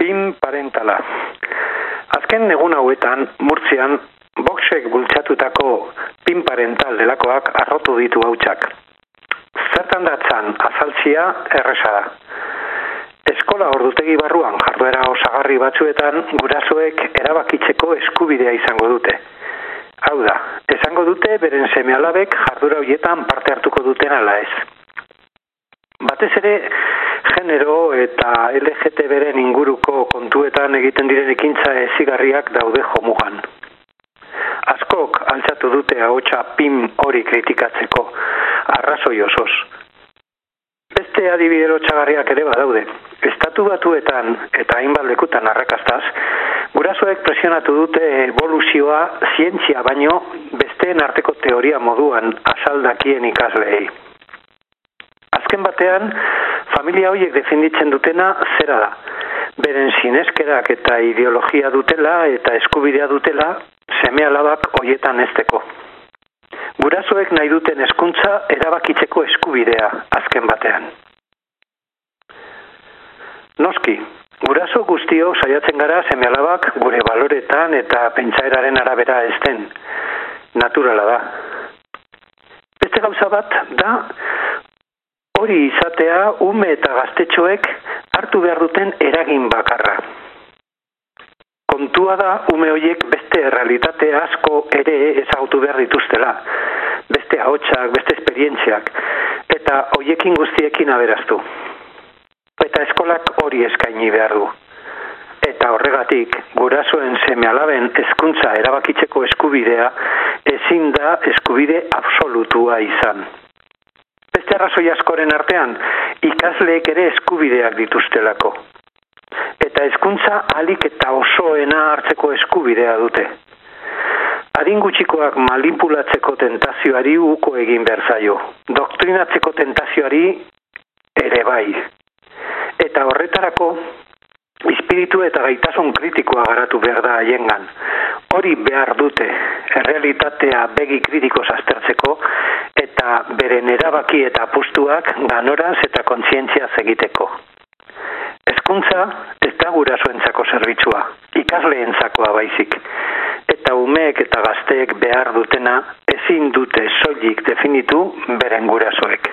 Pin parentala. Azken egun hauetan, Murtzian, boxek bultzatutako pin parental delakoak arrotu ditu hautsak. Zertan datzan azaltzia erresa da. Eskola ordutegi barruan jarduera osagarri batzuetan gurasoek erabakitzeko eskubidea izango dute. Hau da, esango dute beren semealabek jardura hoietan parte hartuko duten ala ez. Batez ere, genero eta LGT beren inguruko kontuetan egiten diren ekintza ezigarriak daude jomugan. Askok altzatu dute ahotsa pim hori kritikatzeko, arrazoi osoz. Beste adibidero txagarriak ere badaude. Estatu batuetan eta hainbat lekutan arrakastaz, gurasoek presionatu dute evoluzioa zientzia baino besteen arteko teoria moduan asaldakien ikasleei. Azken batean, familia horiek defenditzen dutena zera da. Beren sineskerak eta ideologia dutela eta eskubidea dutela seme alabak hoietan esteko. Gurasoek nahi duten hezkuntza erabakitzeko eskubidea azken batean. Noski, guraso guztio saiatzen gara seme alabak gure baloretan eta pentsaeraren arabera ezten. Naturala da. Beste gauza bat da hori izatea ume eta gaztetxoek hartu behar duten eragin bakarra. Kontua da ume horiek beste realitate asko ere ezagutu behar dituztela. Beste ahotsak, beste esperientziak eta hoiekin guztiekin aberaztu. Eta eskolak hori eskaini behar du. Eta horregatik, gurasoen seme alaben hezkuntza erabakitzeko eskubidea ezin da eskubide absolutua izan. Arrazoi askoren artean, ikasleek ere eskubideak dituztelako. Eta hezkuntza alik eta osoena hartzeko eskubidea dute. Adin gutxikoak manipulatzeko tentazioari uko egin berzaio. Doktrinatzeko tentazioari ere bai. Eta horretarako, espiritu eta gaitasun kritikoa garatu behar da haiengan. Hori behar dute, errealitatea begi kritiko aztertzeko, eta beren erabaki eta apustuak ganoraz eta kontzientzia egiteko. Hezkuntza ez da gurasoentzako zerbitzua, ikasleenzakoa baizik. Eta umeek eta gazteek behar dutena ezin dute soilik definitu beren gurasoek.